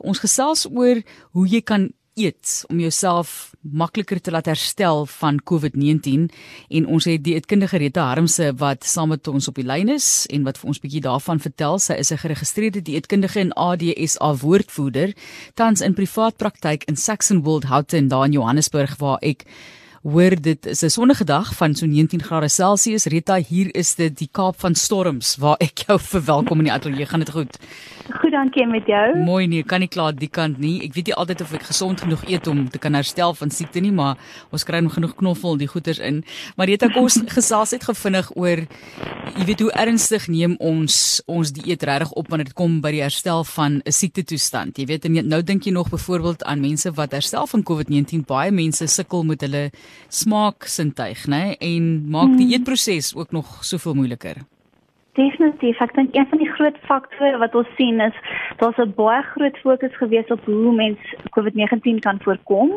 Ons gesels oor hoe jy kan eet om jouself makliker te laat herstel van COVID-19 en ons het die eetkundige Rita Harmse wat saam met ons op die lyn is en wat vir ons bietjie daarvan vertel. Sy is 'n geregistreerde dieetkundige en ADSA woordvoerder tans in privaat praktyk in Saxonwold Houghton daar in Johannesburg waar ek Hoor dit is 'n sonnige dag van so 19 grade Celsius. Rita, hier is dit die Kaap van Storms waar ek jou verwelkom in die ateljee. Gaan dit goed? Goed, dankie met jou. Mooi nie, kan nie klaar die kant nie. Ek weet nie altyd of ek gesond genoeg eet om te kan herstel van siekte nie, maar ons kry nog genoeg knoffel die goeters in. Maar Rita, kom ons gesels net gevinnig oor jy weet hoe ernstig neem ons ons dieet regtig op wanneer dit kom by die herstel van 'n siekte toestand. Jy weet nou dink jy nog byvoorbeeld aan mense wat herstel van COVID-19. Baie mense sukkel met hulle smaaksintuig, né? En maak die hmm. eetproses ook nog soveel moeiliker. Definitief. Ek dink een van die groot faktore wat ons sien is daar's 'n baie groot fokus gewees op hoe mens COVID-19 kan voorkom.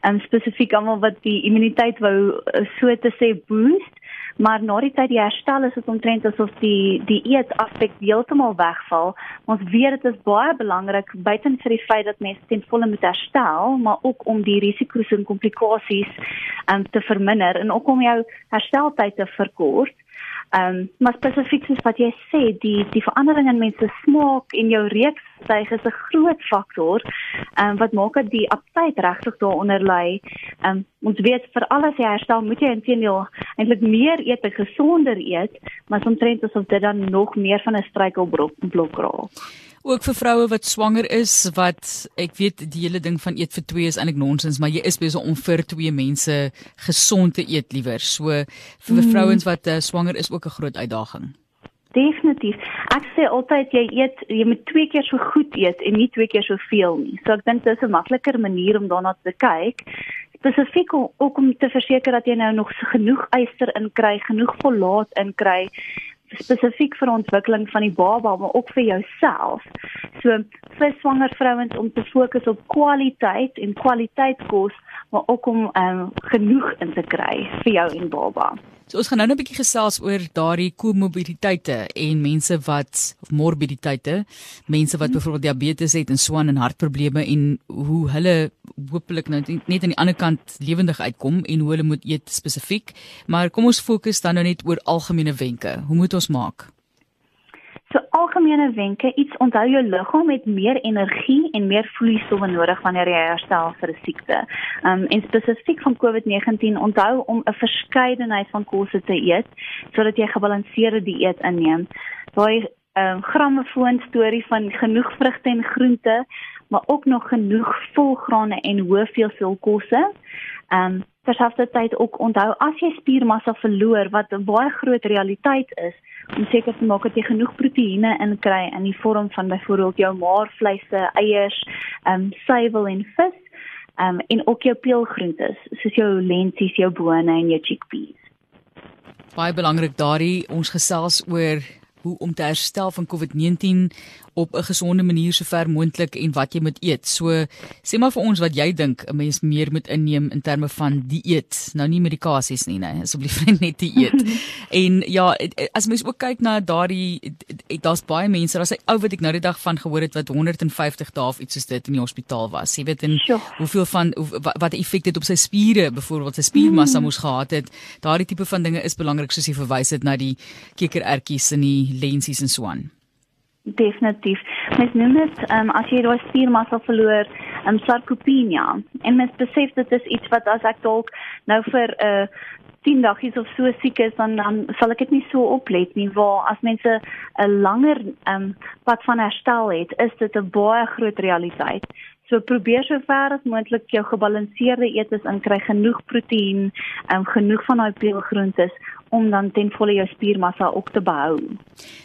Ehm spesifiek almal wat die immuniteit wou eh, so te sê boost maar na die tyd die herstel is dit omtrent asof die die eet aspek heeltemal wegval. Ons weet dit is baie belangrik buiten vir die feit dat mense ten volle moet herstel, maar ook om die risiko's en komplikasies um, te verminder en ook om jou hersteltyd te verkort. Ehm um, maar spesifiek soos wat jy sê, die die verandering in mense smaak en jou reukstyg is 'n groot faktor. Ehm um, wat maak dat die aptyt regtig daaronder lê. Ehm um, ons weet vir alles jy herstel, moet jy intedeel eintlik meer eet, gesonder eet, maar soms trend asof dit dan nog meer van 'n struikelblok raak ook vir vroue wat swanger is wat ek weet die hele ding van eet vir twee is eintlik nonsens maar jy is besig om vir twee mense gesond te eet liewer so vir mm. vrouens wat uh, swanger is ook 'n groot uitdaging Definitief. Ek sê altyd jy eet jy moet twee keer so goed eet en nie twee keer so veel nie. So ek dink dis 'n makliker manier om daarna te kyk. Spesifiek ook om te verseker dat jy nou nog genoeg yster inkry, genoeg folaat inkry spesifiek vir ontwikkeling van die baba maar ook vir jouself. So vir swanger vrouens om te fokus op kwaliteit en kwaliteitskos maar ook om um, genoeg in te kry vir jou en baba. So ons gaan nou 'n bietjie gesels oor daardie komorbiditeite en mense wat of morbiditeite, mense wat hmm. byvoorbeeld diabetes het en swan en hartprobleme en hoe hulle hopelik nou net aan die ander kant lewendig uitkom en hoe hulle moet eet spesifiek. Maar kom ons fokus dan nou net oor algemene wenke. Hoe moet ons maak? So algemene wenke, iets onthou jou liggaam het meer energie en meer vloeistowwe nodig wanneer jy herstel vir 'n siekte. Um en spesifiek van COVID-19, onthou om 'n verskeidenheid van kosse te eet sodat jy gebalanseerde dieet inneem. Daai um grammofoon storie van genoeg vrugte en groente, maar ook nog genoeg volgrane en hoë veelsool kosse. Um terselfdertyd ook onthou as jy spiermassa verloor wat 'n baie groot realiteit is, om seker te maak dat jy genoeg proteïene inkry in die vorm van byvoorbeeld jou maarvleise, eiers, ehm um, suiwel en vis, ehm um, en ook jou peulgroentes soos jou lentsies, jou bone en jou chickpeas. Baie belangrik daardie ons gesels oor hoe om te herstel van COVID-19 op 'n gesonde manier sover moontlik en wat jy moet eet. So sê maar vir ons wat jy dink 'n mens meer moet inneem in terme van dieet. Nou nie medikasies nie, nee, asseblief net dieet. en ja, as mens ook kyk na daardie daar's baie mense, daar's 'n ou wat ek nou die dag van gehoor het wat 150 dae of iets soos dit in die hospitaal was. Jy weet en sure. hoeveel van hoe, wat effek dit op sy spiere, byvoorbeeld sy spiermassa mm. moes gehad het. Daardie tipe van dinge is belangrik soos jy verwys het na die kekerertjies en die lensies en so aan. Definitief. Mens noem dit ehm um, as jy daai spiermassa verloor, ehm um, sarkopenia. En mens besef dit is iets wat as ek dalk nou vir 'n uh, 10 dagies of so siek is dan dan sal ek dit nie so oplet nie waar as mense 'n langer um, pad van herstel het, is dit 'n baie groot realiteit. So probeer so ver as moontlik jou gebalanseerde eetes inkry, genoeg proteïen, um, genoeg van daai peulgroentes om dan ten volle jou spiermassa ook te behou.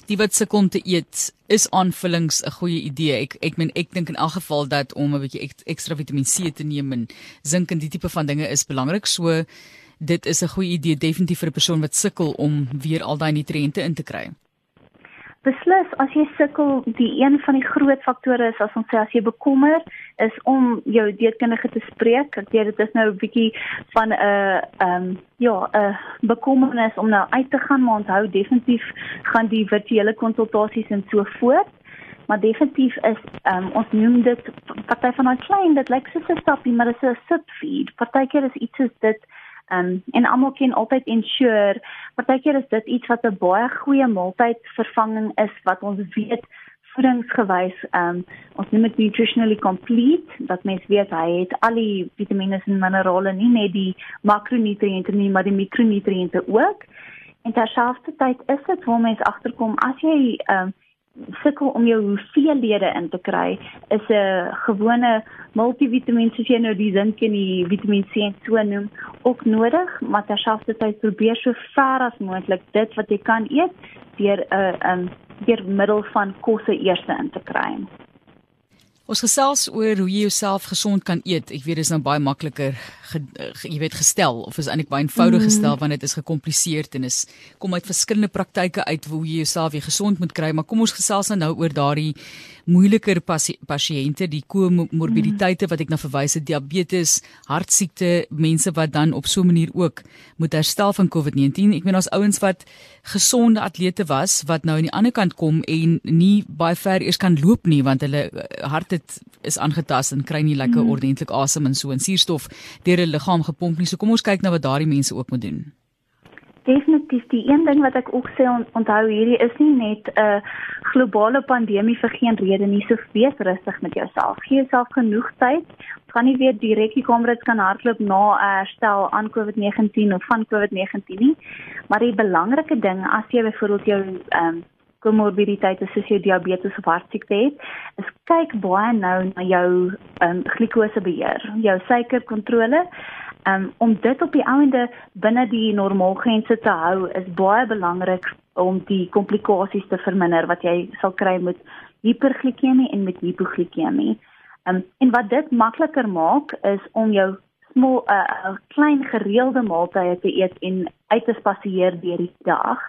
Die wat se kon te eet is aanvullings 'n goeie idee. Ek ek meen ek dink in elk geval dat om 'n bietjie ekstra Vitamiin C te neem en sink en die tipe van dinge is belangrik. So dit is 'n goeie idee definitief vir 'n persoon wat sukkel om weer al daai nutriënte in te kry. Beslis, as jy sukkel, die een van die groot faktore is as ons sê as jy bekommer is om jou dieetkundige te spreek. Ek weet dit is nou 'n bietjie van 'n ehm um, ja, 'n bekommernis om nou uit te gaan, maar onthou definitief gaan die virtuele konsultasies en so voort. maar definitief is um, ons noem dit party van daai klein dit lyk soos 'n stappie maar dit is 'n sip feed partykeer is iets soos dit um, en almal ken altyd ensure. Partykeer is dit iets wat 'n baie goeie maaltydvervanging is wat ons weet voedingsgewys um, ons noem dit nutritionally complete dat mens weet hy het al die vitamiene en minerale nie net die makronutriënte nie maar die mikronutriënte ook. En terselfdertyd is dit waar mense agterkom as jy ehm um, sukkel om jou hoeveelhede in te kry, is 'n gewone multivitamiin soos jy nou die sink en die Vitamiin C en so noem ook nodig, maar terselfdertyd probeer so ver as moontlik dit wat jy kan eet deur 'n uh, um, deur middel van kosse eers in te kry. Ons gesels oor hoe jy jouself gesond kan eet. Ek weet dit is nou baie makliker, ge, ge, jy weet gestel of is eintlik baie eenvoudig mm. gestel want dit is gekompliseerd en is kom uit verskillende praktyke uit hoe jy jouself weer gesond moet kry, maar kom ons gesels nou oor daardie moeiliker pasiënte, die komorbiditeite wat ek na verwys het, diabetes, hartsiekte, mense wat dan op so 'n manier ook moet herstel van COVID-19. Ek meen ons ouens wat gesonde atlete was wat nou aan die ander kant kom en nie baie ver eers kan loop nie want hulle eh, het is aangetast en kry nie lekker mm. ordentlik asem en so en suurstof deur hulle liggaam gepomp nie. So kom ons kyk nou wat daardie mense ook moet doen definitief die een ding wat ek ook sê on, onthou hierdie is nie net 'n uh, globale pandemie vir geen rede nie. So wees rustig met jouself. Gee jouself genoeg tyd. Gaan nie weer direk die kamerits kan hardloop na herstel aan COVID-19 of van COVID-19 nie. Maar die belangrike ding as jy byvoorbeeld jou ehm um, komorbiditeite soos jou diabetes of hartsiekte het, is kyk baie nou na jou ehm um, glikosebeheer, jou suikerkontrole um, om dit op die ouende binne die normaalgrense te hou is baie belangrik om die komplikasies te verminder wat jy sal kry met hiperglikemie en met hipoglikemie. Um, en wat dit makliker maak is om jou small 'n uh, uh, klein gereelde maaltye te eet en uit te spasieer deur die dag.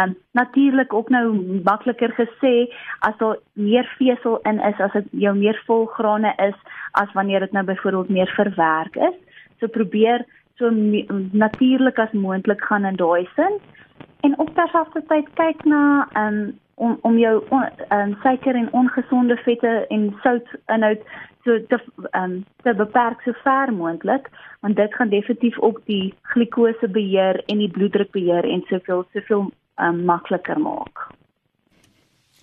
Um, natuurlik ook nou makliker gesê as daar meer vesel in is as dit jou meer volgrane is as wanneer dit nou byvoorbeeld meer verwerk is. So probeer so natuurlik as moontlik gaan in daai sin. En op terselfdertyd kyk na um, om om jou um, suiker en ongesonde vette en sout inhoud so te um, te beperk so ver moontlik want dit gaan definitief ook die glikose beheer en die bloeddruk beheer en soveel soveel um, makliker maak.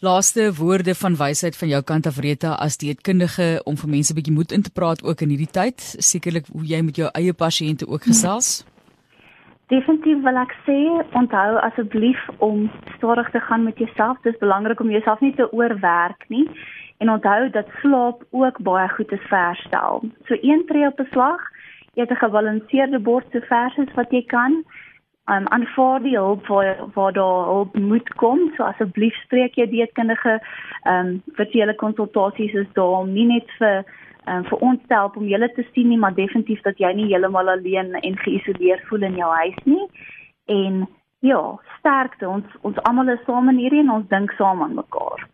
Laaste woorde van wysheid van jou kant af Rita as dietkundige om vir mense 'n bietjie moed in te praat ook in hierdie tyd, sekerlik hoe jy met jou eie pasiënte ook gesels. Definitief wil ek sê onthou asseblief om stadig te gaan met jouself. Dit is belangrik om jouself nie te oorwerk nie en onthou dat slaap ook baie goed is vir herstel. So een tree op 'n slag, eet 'n gebalanseerde bord so vers as wat jy kan um, aanvaar die hulp waar waar daar hulp moet kom. So asseblief spreek jy dietkundige ehm um, virtuele konsultasies is daar om nie net vir um, vir ons te help om julle te sien nie, maar definitief dat jy nie heeltemal alleen en geïsoleerd voel in jou huis nie. En ja, sterkte ons ons almal is saam in hierdie en ons dink saam aan mekaar.